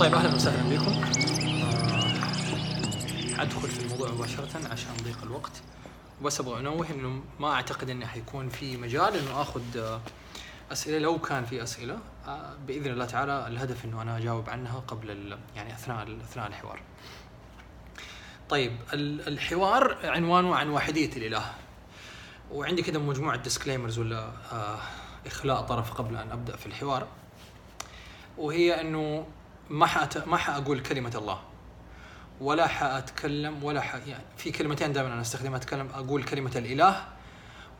طيب أهلا وسهلا بكم آه، أدخل في الموضوع مباشرة عشان ضيق الوقت بس أبغى انوه إنه ما أعتقد إنه حيكون في مجال إنه آخذ آه، أسئلة لو كان في أسئلة آه، بإذن الله تعالى الهدف إنه أنا أجاوب عنها قبل يعني أثناء أثناء الحوار. طيب ال- الحوار عنوانه عن واحديه الإله. وعندي كده مجموعة ديسكليمرز ولا إخلاء طرف قبل أن أبدأ في الحوار. وهي إنه ما حأت... ما حأقول كلمة الله. ولا حأتكلم ولا ح... يعني في كلمتين دائما أنا أستخدمها أتكلم أقول كلمة الإله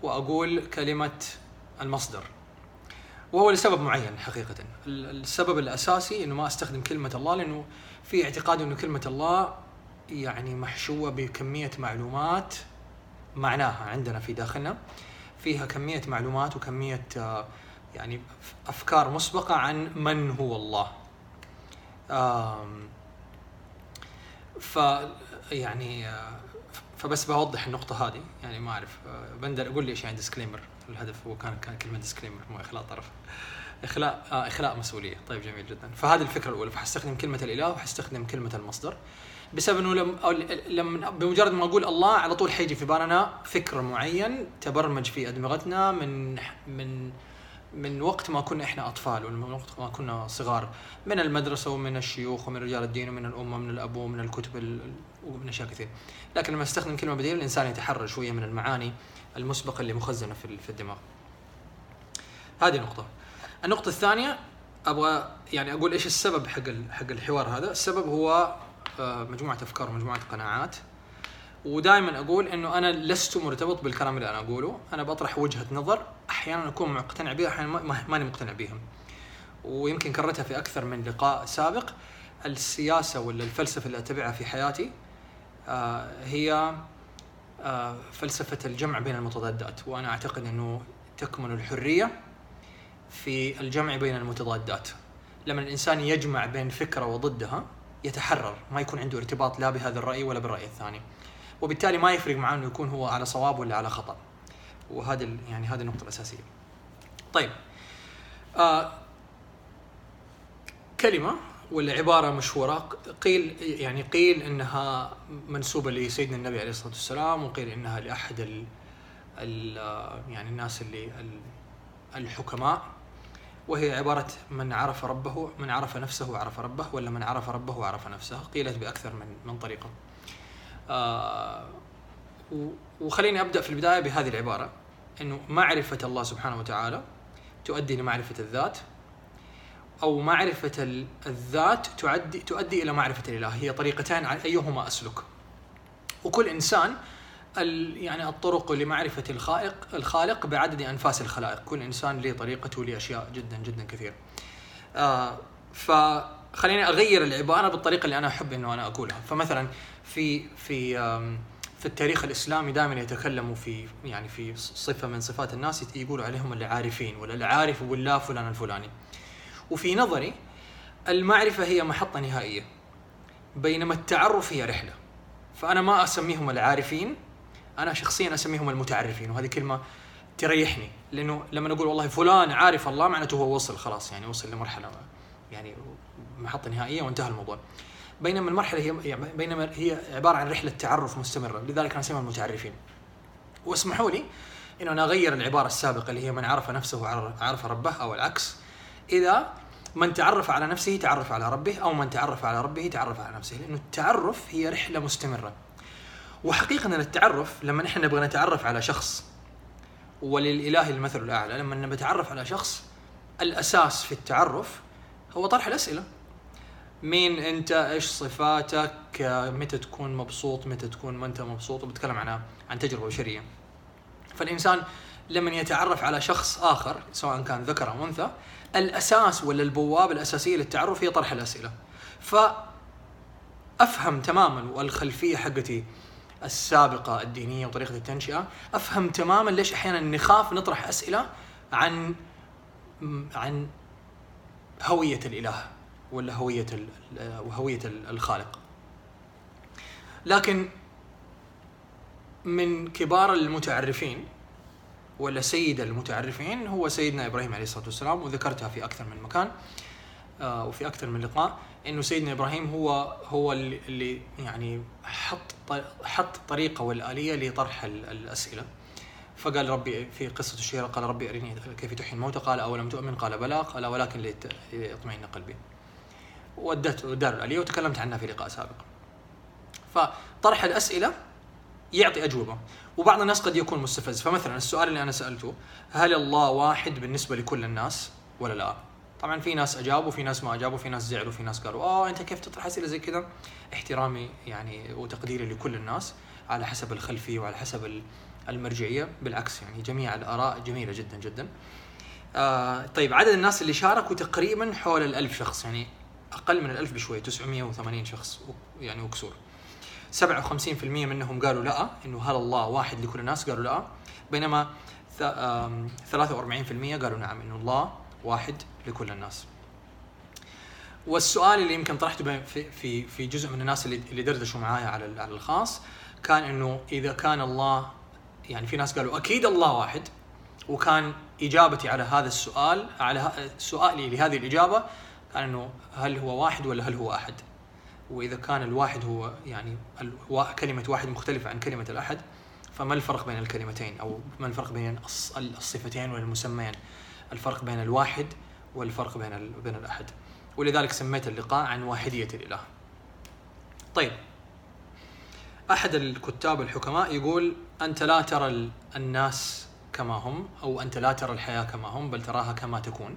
وأقول كلمة المصدر. وهو لسبب معين حقيقة ال- السبب الأساسي أنه ما أستخدم كلمة الله لأنه في اعتقاد أنه كلمة الله يعني محشوة بكمية معلومات معناها عندنا في داخلنا فيها كمية معلومات وكمية آه، يعني أفكار مسبقة عن من هو الله ف يعني آه، فبس بوضح النقطة هذه يعني ما أعرف آه، بندر قول لي إيش يعني disclaimer الهدف هو كان كان كلمة disclaimer مو إخلاء طرف. إخلاء آه إخلاء مسؤولية. طيب جميل جدا. فهذه الفكرة الأولى. فحستخدم كلمة الإله وحستخدم كلمة المصدر. بسبب إنه لم أو لما بمجرد ما أقول الله على طول حيجي في بالنا فكر معين تبرمج في أدمغتنا من من من وقت ما كنا إحنا أطفال ومن وقت ما كنا صغار من المدرسة ومن الشيوخ ومن رجال الدين ومن الأمة ومن الأب ومن الكتب ال- ومن أشياء كثير. لكن لما استخدم كلمة بديله الإنسان يتحرر شوية من المعاني المسبقة اللي مخزنة في ال- في الدماغ. هذه نقطة. النقطة الثانية أبغى يعني أقول إيش السبب حق حق الحوار هذا. السبب هو آه، مجموعة أفكار ومجموعة قناعات. ودائما أقول إنه أنا لست مرتبط بالكلام اللي أنا أقوله. أنا بطرح وجهة نظر أحيانا أكون مقتنع بها أحيانا ما- ما- ماني مقتنع بها ويمكن كررتها في أكثر من لقاء سابق. السياسة ولا الفلسفة اللي أتبعها في حياتي آه، هي آه، فلسفة الجمع بين المتضادات. وأنا أعتقد إنه تكمن الحرية في الجمع بين المتضادات. لما الإنسان يجمع بين فكرة وضدها يتحرر. ما يكون عنده ارتباط لا بهذا الرأي ولا بالرأي الثاني. وبالتالي ما يفرق معاه إنه يكون هو على صواب ولا على خطأ. وهذا يعني هذه النقطة الأساسية. طيب. آه كلمة ولا عبارة مشهورة؟ قيل يعني قيل إنها منسوبة لسيدنا النبي عليه الصلاة والسلام وقيل إنها لأحد ال يعني الناس اللي ال- الحكماء. وهي عبارة من عرف ربه من عرف نفسه عرف ربه ولا من عرف ربه وعرف نفسه؟ قيلت بأكثر من من طريقة. آه وخليني أبدأ في البداية بهذه العبارة أنه معرفة الله سبحانه وتعالى تؤدي لمعرفة الذات أو معرفة ال- الذات تؤدي تؤدي إلى معرفة الإله. هي طريقتان عن أيهما أسلك. وكل إنسان ال يعني الطرق لمعرفة الخالق الخالق بعدد أنفاس الخلائق. كل إنسان له طريقته لأشياء جدا جدا كثير. آه فخليني أغير العبارة بالطريقة اللي أنا أحب أنه أنا أقولها. فمثلا في في في التاريخ الإسلامي دائما يتكلموا في يعني في صفة من صفات الناس يقولوا عليهم العارفين ولا العارف بالله فلان الفلاني. وفي نظري المعرفة هي محطة نهائية بينما التعرف هي رحلة. فأنا ما أسميهم العارفين أنا شخصيا أسميهم المتعرفين. وهذه كلمة تريحني لأنه لما نقول والله فلان عارف الله معناته هو وصل خلاص يعني وصل لمرحلة يعني محطة نهائية وانتهى الموضوع. بينما المرحلة هي يعني بينما هي عبارة عن رحلة تعرف مستمرة لذلك أنا اسميهم المتعرفين. واسمحوا لي انه أنا أغير العبارة السابقة اللي هي من عرف نفسه عرف- ربه أو العكس. إذا من تعرف على نفسه تعرف على ربه أو من تعرف على ربه تعرف على نفسه لأنه التعرف هي رحلة مستمرة. وحقيقة أن التعرف لما نحن نبغى نتعرف على شخص وللإله المثل الأعلى لما نتعرف على شخص الأساس في التعرف هو طرح الأسئلة. مين أنت؟ إيش صفاتك؟ متى تكون مبسوط؟ متى تكون ما أنت مبسوط؟ وبتكلم عن عن تجربة بشرية. فالإنسان لما يتعرف على شخص آخر سواء كان ذكر أو أنثى الأساس ولا البوابة الأساسية للتعرف هي طرح الأسئلة. ف افهم تماما والخلفية حقتي السابقة الدينية وطريقة التنشئة أفهم تماما ليش أحيانا نخاف نطرح أسئلة عن عن هوية الإله. ولا هوية وهوية ال- الخالق. لكن من كبار المتعرفين ولا سيد المتعرفين هو سيدنا إبراهيم عليه الصلاة والسلام وذكرتها في أكثر من مكان آه، وفي أكثر من لقاء إنه سيدنا إبراهيم هو هو اللي- يعني حط حط طريقة والآلية لطرح ال- الأسئلة. فقال ربي في قصة الشهيره قال ربي أرني كيف تحيي الموتى؟ قال أولم تؤمن؟ قال بلى. قال ولكن ليطمئن قلبي. ودته دار الاليه وتكلمت عنها في لقاء سابق. فطرح الأسئلة يعطي أجوبة وبعض الناس قد يكون مستفز. فمثلا السؤال اللي أنا سألته هل الله واحد بالنسبة لكل الناس ولا لا؟ طبعا في ناس أجابوا في ناس ما أجابوا في ناس زعلوا في ناس قالوا آه أنت كيف تطرح أسئلة زي كذا؟ احترامي يعني وتقديري لكل الناس على حسب الخلفية وعلى حسب ال- المرجعية. بالعكس يعني جميع الآراء جميلة جدا جدا. آه طيب عدد الناس اللي شاركوا تقريبا حول الألف شخص. يعني أقل من الألف بشوية 980 شخص يعني وكسور. 57% منهم قالوا لأ إنه هل الله واحد لكل الناس قالوا لأ. بينما ث- آم، 43% قالوا نعم إنه الله واحد لكل الناس. والسؤال اللي يمكن طرحته في في في جزء من الناس اللي اللي دردشوا معايا على على الخاص كان إنه إذا كان الله يعني في ناس قالوا أكيد الله واحد وكان إجابتي على هذا السؤال على سؤالي لهذه الإجابة إنه هل هو واحد ولا هل هو أحد؟ وإذا كان الواحد هو يعني كلمة واحد مختلفة عن كلمة الأحد فما الفرق بين الكلمتين أو ما الفرق بين الص- الصفتين والمسميين؟ الفرق بين الواحد والفرق بين بين الأحد. ولذلك سميت اللقاء عن واحدية الإله. طيب أحد الكتاب الحكماء يقول أنت لا ترى ال- الناس كما هم أو أنت لا ترى الحياة كما هم بل تراها كما تكون.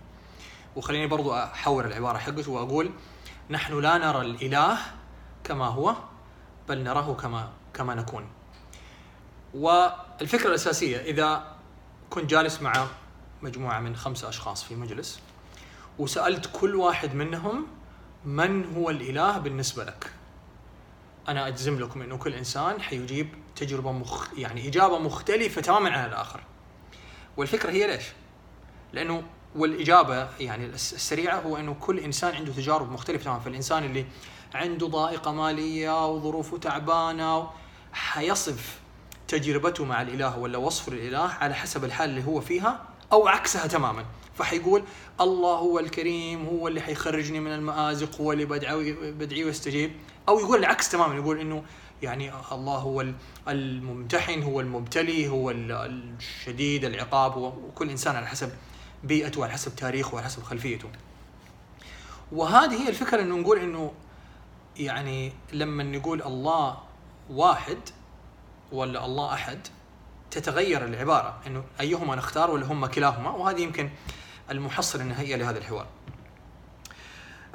وخليني برضو أحور العبارة حقته وأقول نحن لا نرى الإله كما هو بل نراه كما كما نكون. والفكرة الأساسية إذا كنت جالس مع مجموعة من خمسة أشخاص في مجلس وسألت كل واحد منهم من هو الإله بالنسبة لك؟ أنا أجزم لكم إنه كل إنسان حيجيب تجربة مخ يعني إجابة مختلفة تماما عن الآخر. والفكرة هي ليش؟ لأنه والإجابة يعني الس- السريعة هو إنه كل إنسان عنده تجارب مختلفة تماما. فالإنسان اللي عنده ضائقة مالية وظروفه تعبانة حيصف تجربته مع الإله ولا وصفه للاله على حسب الحال اللي هو فيها أو عكسها تماما. فحيقول الله هو الكريم هو اللي حيخرجني من المآزق هو اللي بدعوي بدعيه ويستجيب أو يقول العكس تماما يقول إنه يعني الله هو ال- الممتحن هو المبتلي هو ال- الشديد العقاب وكل إنسان على حسب بيئته على حسب تاريخه على حسب خلفيته. وهذه هي الفكرة إنه نقول إنه يعني لما نقول الله واحد ولا الله أحد تتغير العبارة. إنه أيهما نختار ولا هم كلاهما. وهذه يمكن المحصله النهائيه لهذا الحوار.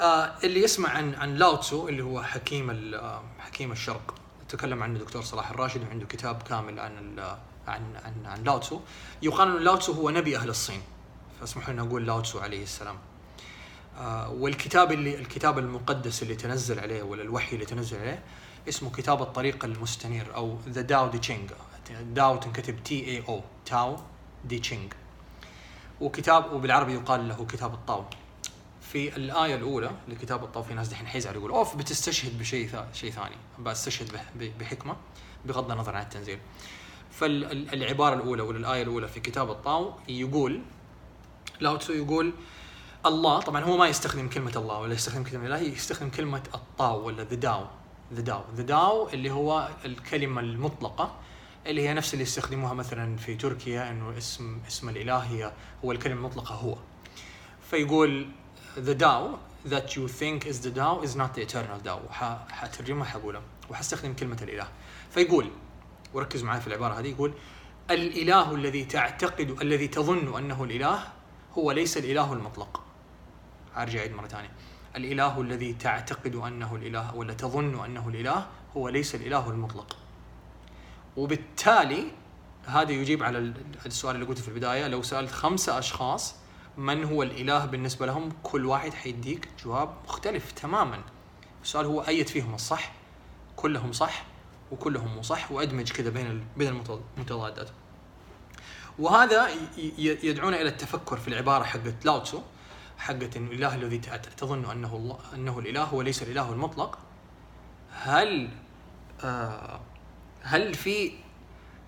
آه اللي يسمع عن عن لاوتسو اللي هو حكيم آه، حكيم الشرق. تكلم عنه دكتور صلاح الراشد وعنده كتاب كامل عن ال- عن عن عن لاوتسو يقال ان لاوتسو هو نبي أهل الصين. فاسمحوا لنا نقول لاوتسو عليه السلام. آه والكتاب اللي الكتاب المقدس اللي تنزل عليه ولا الوحي اللي تنزل عليه اسمه كتاب الطريق المستنير أو the داو دي تشينج داو تنكتب T A O تاو دي تشينج وكتاب وبالعربي يقال له كتاب الطاو. في الآية الأولى لكتاب الطاو في ناس دحين حيزعل يقول أوف بتستشهد بشيء شيء ثاني. بستشهد بحكمة بغض النظر عن التنزيل. فالعبارة الأولى ولا الآية الأولى في كتاب الطاو يقول لاو تسو يقول الله. طبعا هو ما يستخدم كلمة الله ولا يستخدم كلمة الله يستخدم كلمة الطاو ولا the داو ذا داو ذا داو اللي هو الكلمة المطلقة اللي هي نفس اللي يستخدموها مثلا في تركيا إنه اسم اسم الإله هي هو الكلمة المطلقة هو. فيقول the Tao that you think is the Tao is not the eternal Tao حترجمها حقولها وحستخدم كلمة الإله. فيقول وركز معي في العبارة هذه يقول الإله الذي تعتقد الذي تظن أنه الإله هو ليس الإله المطلق. أرجع أعيد مرة ثانية. الإله الذي تعتقد أنه الإله ولا تظن أنه الإله هو ليس الإله المطلق. وبالتالي هذا يجيب على ال- السؤال اللي قلته في البداية. لو سألت خمسة أشخاص من هو الإله بالنسبة لهم كل واحد حيديك جواب مختلف تماما. السؤال هو أية فيهم الصح؟ كلهم صح وكلهم مو صح؟ وأدمج كذا بين بين المتض- المتضادات. وهذا يدعونا إلى التفكر في العبارة حقت لاوتسو حقت الإله الذي تظن أنه الله أنه الإله هو ليس الإله المطلق. هل آه هل في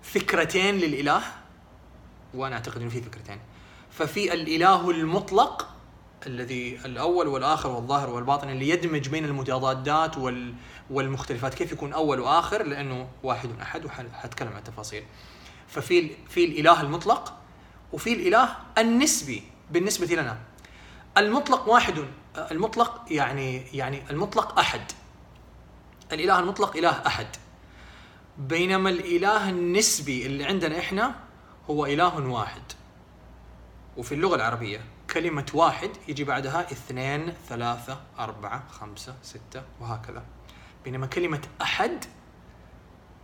فكرتين للإله؟ وأنا أعتقد إنه في فكرتين. ففي الإله المطلق الذي الأول والآخر والظاهر والباطن اللي يدمج بين المتضادات وال والمختلفات. كيف يكون أول وآخر؟ لأنه واحد أحد وحتكلم عن التفاصيل. ففي في الإله المطلق وفي الإله النسبي بالنسبة لنا. المطلق واحد المطلق يعني يعني المطلق أحد. الإله المطلق إله أحد. بينما الإله النسبي اللي عندنا إحنا هو إله واحد. وفي اللغة العربية كلمة واحد يجي بعدها اثنين ثلاثة أربعة خمسة ستة وهكذا. بينما كلمة أحد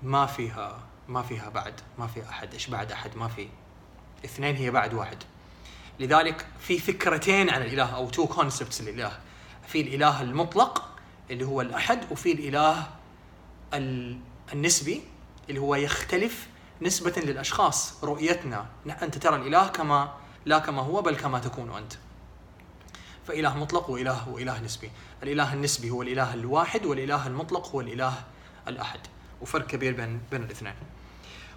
ما فيها ما فيها بعد ما في أحد. إيش بعد أحد؟ ما في. اثنين هي بعد واحد. لذلك في فكرتين عن الإله أو two concepts للإله. في الإله المطلق اللي هو الأحد وفي الإله النسبي اللي هو يختلف نسبة للأشخاص. رؤيتنا. أنت ترى الإله كما لا كما هو بل كما تكون أنت. فإله مطلق وإله وإله نسبي. الإله النسبي هو الإله الواحد والإله المطلق هو الإله الأحد. وفرق كبير بين بين الاثنين.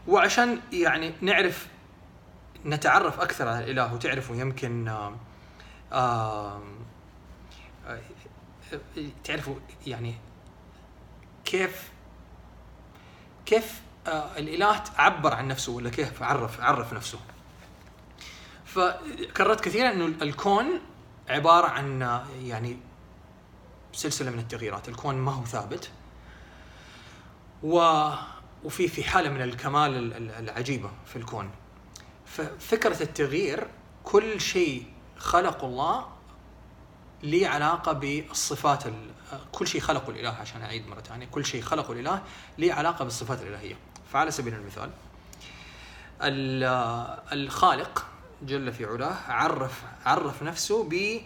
وعشان يعني نعرف نتعرف أكثر على الإله وتعرفوا يمكن آآ تعرفوا يعني كيف كيف الإله عبر عن نفسه ولا كيف عرف عرف نفسه فكررت كثيرا إنه الكون عبارة عن يعني سلسلة من التغييرات، الكون ما هو ثابت. و وفي في حالة من الكمال العجيبة في الكون. ففكره التغيير كل شيء خلقه الله لي علاقة بالصفات كل شيء خلقه الإله عشان أعيد مرة ثانية، كل شيء خلقه الإله لي علاقة بالصفات الإلهية. فعلى سبيل المثال الخالق جل في علاه عرف عرف نفسه ب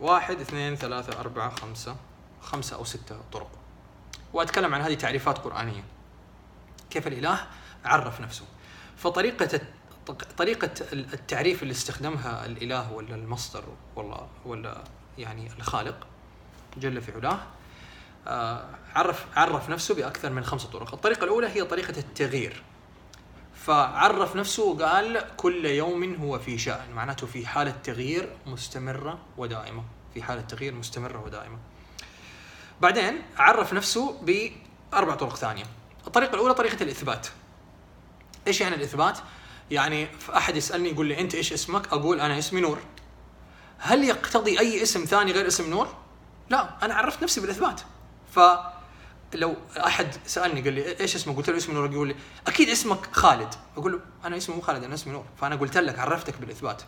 واحد اثنين ثلاثة أربعة خمسة خمسة أو ستة طرق وأتكلم عن هذه تعريفات قرآنية كيف الإله عرف نفسه. فطريقة طريقة التعريف اللي استخدمها الإله ولا المصدر ولا ولا يعني الخالق جل في علاه آه، عرف عرف نفسه بأكثر من خمسة طرق. الطريقة الأولى هي طريقة التغيير. فعرف نفسه وقال كل يوم هو في شأن معناته في حالة تغيير مستمرة ودائمة في حالة تغيير مستمرة ودائمة. بعدين عرف نفسه بأربع طرق ثانية. الطريقة الأولى طريقة الإثبات. إيش يعني الإثبات؟ يعني أحد يسألني يقول لي أنت إيش اسمك؟ أقول أنا اسمي نور. هل يقتضي أي اسم ثاني غير اسم نور؟ لا أنا عرفت نفسي بالإثبات. ف لو أحد سألني قال لي إيش اسمك؟ قلت له اسمي نور. يقول لي أكيد اسمك خالد. أقول له أنا اسمي مو خالد أنا اسمي نور. فأنا قلت لك عرفتك بالإثبات.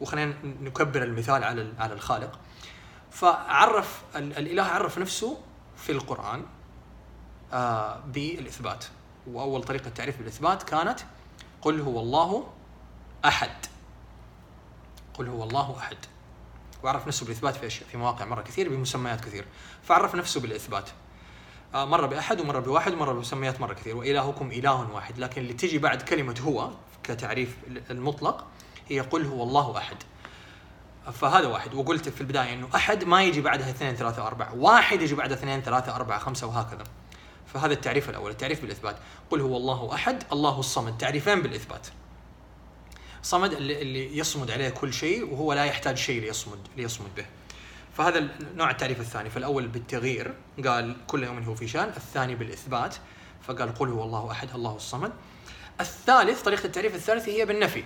وخلينا نكبر المثال على على الخالق. فعرف الإله عرف نفسه في القرآن. آه بالإثبات. وأول طريقة تعريف بالإثبات كانت قل هو الله أحد. قل هو الله أحد. وعرف نفسه بالإثبات في أشياء في مواقع مرة كثير بمسميات كثير. فعرف نفسه بالإثبات. آه، مرة بأحد ومرة بواحد ومرة بمسميات مرة كثير. وإلهكم إله واحد. لكن اللي تجي بعد كلمة هو كتعريف المطلق هي قل هو الله أحد. فهذا واحد. وقلت في البداية إنه أحد ما يجي بعدها اثنين ثلاثة أربعة. واحد يجي بعدها اثنين ثلاثة أربعة خمسة وهكذا. فهذا التعريف الأول التعريف بالإثبات. قل هو الله أحد الله الصمد. تعريفين بالإثبات. صمد اللي يصمد عليه كل شيء وهو لا يحتاج شيء ليصمد ليصمد به. فهذا نوع التعريف الثاني. فالأول بالتغيير قال كل يوم هو في شأن. الثاني بالإثبات فقال قل هو الله أحد الله الصمد. الثالث طريقة التعريف الثالثه هي بالنفي.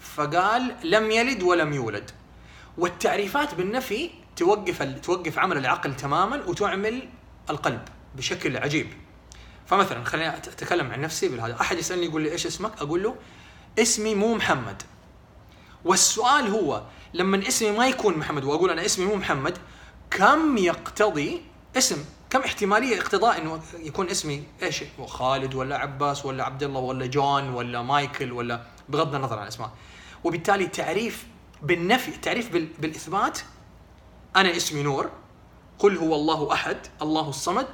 فقال لم يلد ولم يولد. والتعريفات بالنفي توقف توقف عمل العقل تماما وتعمل القلب. بشكل عجيب. فمثلا خليني أتكلم عن نفسي بهذا أحد يسألني يقول لي إيش اسمك؟ أقول له اسمي مو محمد. والسؤال هو لما اسمي ما يكون محمد وأقول أنا اسمي مو محمد كم يقتضي اسم؟ كم احتمالية اقتضاء إنه يكون اسمي إيش؟ خالد ولا عباس ولا عبد الله ولا جون ولا مايكل ولا بغض النظر عن الأسماء. وبالتالي تعريف بالنفي تعريف بالإثبات أنا اسمي نور قل هو الله أحد الله الصمد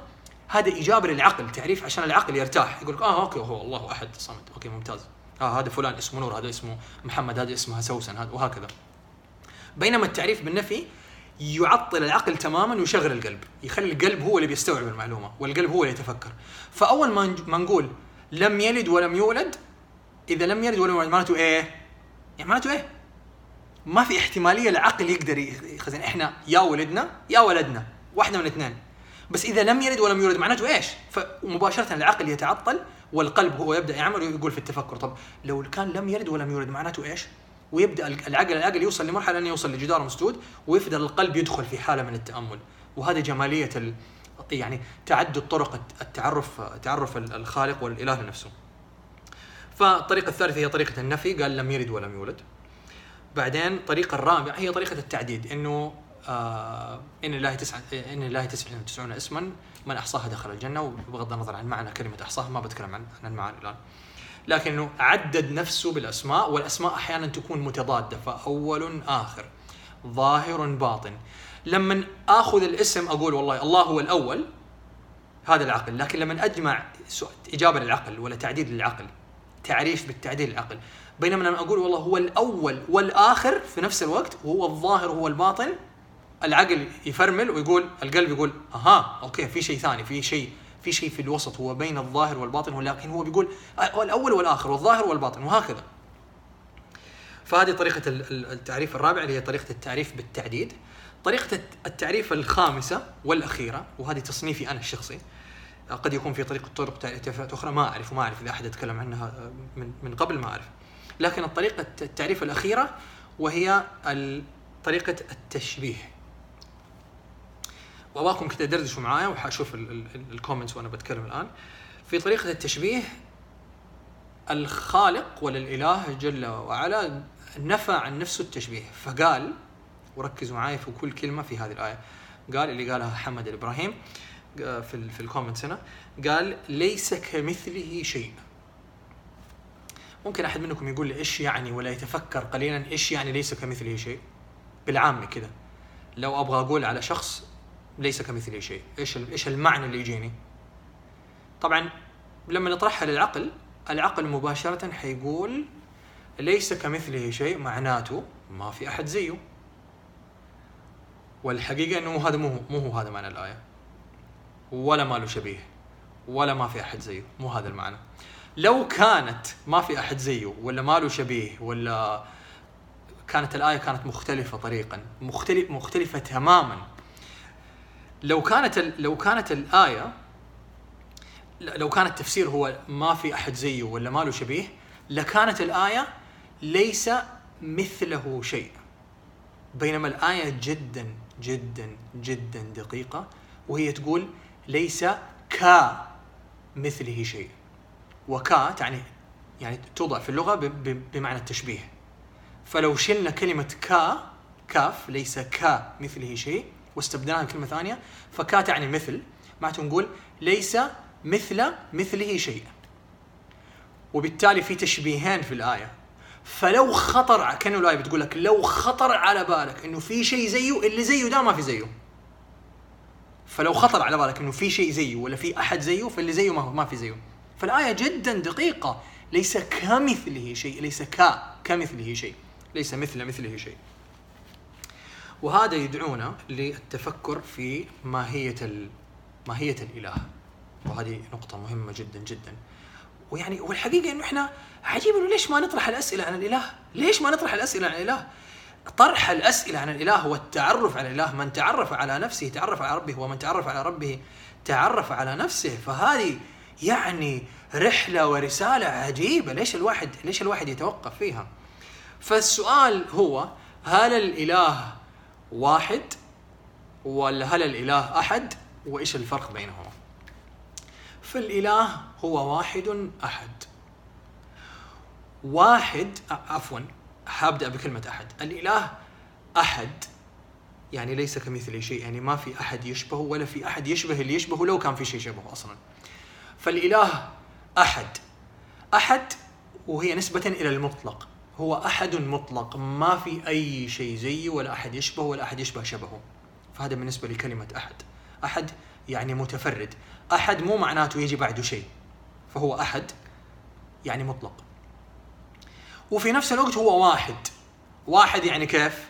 هذا إجابة للعقل تعريف عشان العقل يرتاح. يقول لك آه okay هو الله أحد الصمد. okay ممتاز. آه هذا فلان اسمه نور هذا اسمه محمد هذا اسمه سوسن هذا وهكذا. بينما التعريف بالنفي يعطل العقل تماما ويشغل القلب. يخلي القلب هو اللي بيستوعب المعلومة والقلب هو اللي يتفكر. فأول ما نقول لم يلد ولم يولد إذا لم يلد ولم يولد معناته إيه؟ يعني معناته إيه؟ ما في احتمالية العقل يقدر يخزن إحنا يا ولدنا يا ولدنا واحدة من الاثنين بس إذا لم يلد ولم يولد معناته إيش؟ فمباشره العقل يتعطل والقلب هو يبدأ يعمل ويقول في التفكر طب لو كان لم يلد ولم يولد معناته إيش؟ ويبدأ العقل العقل يوصل لمرحلة إنه يوصل لجدار مسدود ويفضل القلب يدخل في حالة من التأمل وهذه جمالية ال... يعني تعدد طرق التعرف تعرف الخالق والإله لنفسه. فالطريقة الثالثة هي طريقة النفي قال لم يلد ولم يولد. بعدين الطريقة الرابعة هي طريقة التعديد إنه آه إن الله تسعة إن الله تسعة وتسعون اسما من أحصاها دخل الجنة وبغض النظر عن معنى كلمة أحصاها ما بتكلم عن عن المعاني الآن. لكنه عدد نفسه بالأسماء والأسماء أحيانا تكون متضادة فأول آخر ظاهر باطن لما آخذ الاسم أقول والله الله هو الأول هذا العقل لكن لما أجمع إجابة للعقل ولا تعديل للعقل تعريف بالتعديل للعقل بينما لما أقول والله هو الأول والآخر في نفس الوقت وهو الظاهر وهو الباطن العقل يفرمل ويقول القلب يقول أها أوكي في شيء ثاني في شيء في شيء في الوسط هو بين الظاهر والباطن ولكن هو بيقول الأول والآخر والظاهر والباطن وهكذا. فهذه طريقة التعريف الرابع اللي هي طريقة التعريف بالتعديد. طريقة التعريف الخامسة والأخيرة وهذه تصنيفي أنا الشخصي. قد يكون في طريقة طرق تعريفات أخرى ما أعرف وما أعرف إذا أحد يتكلم عنها من من قبل ما أعرف. لكن الطريقة التعريف الأخيرة وهي طريقة التشبيه. واباكم كده دردشوا معايا وحاشوف الكومنتس وأنا بتكلم الآن. في طريقة التشبيه الخالق ولا الاله جل وعلا نفى عن نفسه التشبيه. فقال وركزوا معايا في كل كلمة في هذه الآية. قال اللي قالها حمد الابراهيم في في الكومنتس هنا. قال ليس كمثله شيء. ممكن أحد منكم يقول لي إيش يعني؟ ولا يتفكر قليلا إيش يعني ليس كمثله شيء؟ بالعامي كذا لو أبغى أقول على شخص ليس كمثله شيء. إيش إيش المعنى اللي يجيني؟ طبعا لما نطرحها للعقل العقل مباشرة حيقول ليس كمثله شيء معناته ما في أحد زيه. والحقيقة أنه هذا مو مو هو هذا معنى الآية. ولا ما له شبيه. ولا ما في أحد زيه. مو هذا المعنى. لو كانت ما في أحد زيه ولا ما له شبيه ولا كانت الآية كانت مختلفة طريقا مختلف مختلفة تماما لو كانت لو كانت الآية لو كان التفسير هو ما في أحد زيه ولا ما له شبيه لكانت الآية ليس مثله شيء. بينما الآية جدا جدا جدا دقيقة وهي تقول ليس كمثله شيء. وكا تعني يعني توضع في اللغة بمعنى التشبيه. فلو شلنا كلمة كا كاف ليس كمثله شيء واستبدلناها بكلمة ثانية فكا تعني مثل معناته نقول ليس مثل مثله شيء وبالتالي في تشبيهين في الآية. فلو خطر كأنه الآية بتقول لك لو خطر على بالك إنه في شيء زيه اللي زيه ده ما في زيه. فلو خطر على بالك إنه في شيء زيه ولا في أحد زيه فاللي زيه ما, ما في زيه. فالآية جدا دقيقة. ليس كمثله شيء ليس ك كمثله شيء. ليس مثل مثله شيء. وهذا يدعونا للتفكر في ماهية ماهية الإله وهذه نقطة مهمة جدا جدا ويعني والحقيقة إنه إحنا عجيب إنه ليش ما نطرح الأسئلة عن الإله؟ ليش ما نطرح الأسئلة عن الإله؟ طرح الأسئلة عن الإله والتعرف على الإله من تعرف على نفسه تعرف على ربه ومن تعرف على ربه تعرف على نفسه فهذه يعني رحلة ورسالة عجيبة ليش الواحد ليش الواحد يتوقف فيها؟ فالسؤال هو هل الإله واحد ولا هل الإله أحد؟ وإيش الفرق بينهما؟ فالإله هو واحد أحد. واحد عفوا حابدأ بكلمة أحد. الإله أحد يعني ليس كمثله شيء يعني ما في أحد يشبهه ولا في أحد يشبه اللي يشبهه لو كان في شيء شبهه أصلا. فالإله أحد. أحد وهي نسبة إلى المطلق. هو أحد مطلق ما في أي شيء زيه ولا أحد يشبهه ولا أحد يشبه شبهه. فهذا بالنسبة لكلمة أحد. أحد يعني متفرد. أحد مو معناته يجي بعده شيء. فهو أحد يعني مطلق. وفي نفس الوقت هو واحد. واحد يعني كيف؟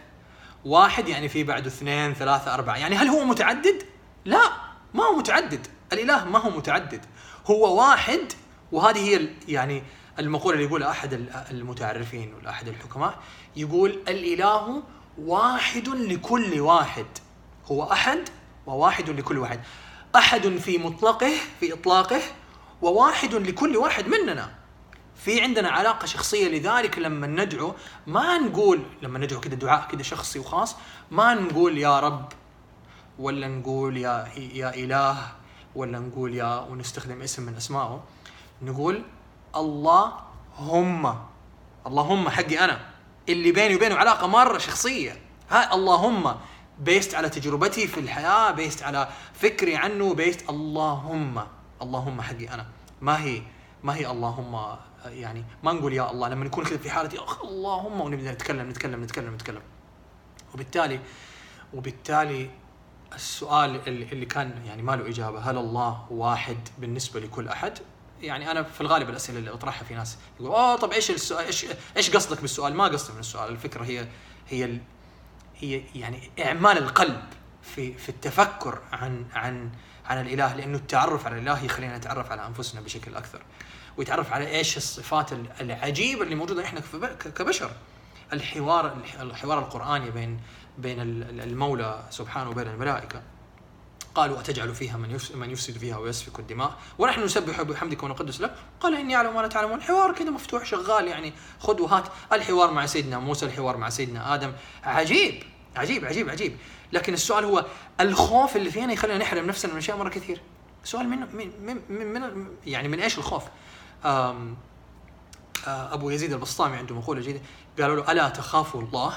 واحد يعني في بعده اثنين ثلاثة أربعة. يعني هل هو متعدد؟ لا ما هو متعدد. الإله ما هو متعدد. هو واحد وهذه هي يعني المقولة اللي يقولها أحد المتعرفين ولا أحد الحكماء يقول الإله واحد لكل واحد. هو أحد وواحد لكل واحد. أحد في مطلقه في إطلاقه وواحد لكل واحد مننا. في عندنا علاقة شخصية لذلك لما ندعو ما نقول لما ندعو كذا دعاء كذا شخصي وخاص ما نقول يا رب ولا نقول يا يا إله ولا نقول يا ونستخدم اسم من أسمائه. نقول الله هم اللهم حقي أنا. اللي بيني وبينه علاقة مرة شخصية. ها اللهم. based على تجربتي في الحياة based على فكري عنه based اللهم. اللهم حقي أنا. ما هي ما هي اللهم يعني ما نقول يا الله لما نكون كذا في حاله اللهم ونبدأ نتكلم نتكلم نتكلم نتكلم. وبالتالي وبالتالي السؤال اللي كان يعني ما له إجابة. هل الله واحد بالنسبة لكل أحد؟ يعني أنا في الغالب الأسئلة اللي أطرحها في ناس يقول آه طب إيش السؤال إيش إيش قصدك بالسؤال؟ ما قصدي من السؤال، الفكرة هي هي هي يعني إعمال القلب في في التفكر عن عن عن الإله لأنه التعرف على الإله يخلينا نتعرف على أنفسنا بشكل أكثر. ويتعرف على إيش الصفات العجيبه اللي موجودة إحنا كبشر. الحوار الحوار القرآني بين بين المولى سبحانه وبين الملائكة قالوا أتجعل فيها من من يفسد فيها ويسفك الدماء؟ ونحن نسبح بحمدك ونقدس لك. قال إني أعلم ما لا تعلمون. حوار كذا مفتوح شغال يعني. خذ وهات. الحوار مع سيدنا موسى الحوار مع سيدنا آدم. عجيب عجيب عجيب عجيب. لكن السؤال هو الخوف اللي فينا يخلينا نحرم نفسنا من أشياء مرة كثير. سؤال من من من, من يعني من إيش الخوف؟ آم أبو يزيد البسطامي عنده مقولة جيده قالوا له ألا تخافوا الله؟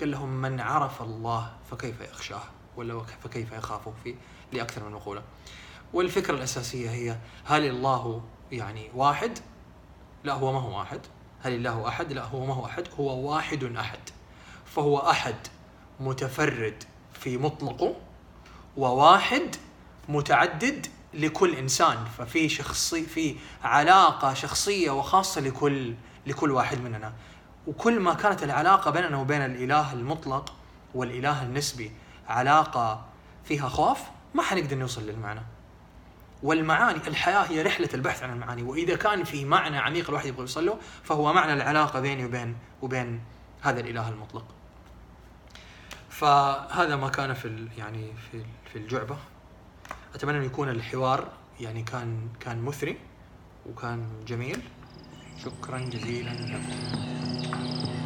قال لهم من عرف الله فكيف يخشاه؟ ولا فكيف يخافه في لأكثر من مقولة. والفكرة الأساسية هي هل الله يعني واحد؟ لا هو ما هو واحد. هل الله أحد؟ لا هو ما هو أحد، هو واحد أحد. فهو أحد متفرد في مطلقه وواحد متعدد لكل إنسان ففي شخصي في علاقة شخصية وخاصة لكل لكل واحد مننا وكل ما كانت العلاقة بيننا وبين الإله المطلق والإله النسبي علاقة فيها خوف ما حنقدر نوصل للمعنى. والمعاني الحياة هي رحلة البحث عن المعاني وإذا كان في معنى عميق الواحد يبغى يوصل له فهو معنى العلاقة بيني وبين وبين هذا الإله المطلق. فهذا ما كان في يعني في في الجعبة. أتمنى انه يكون الحوار يعني كان كان مثري وكان جميل. شكرا جزيلا لكم.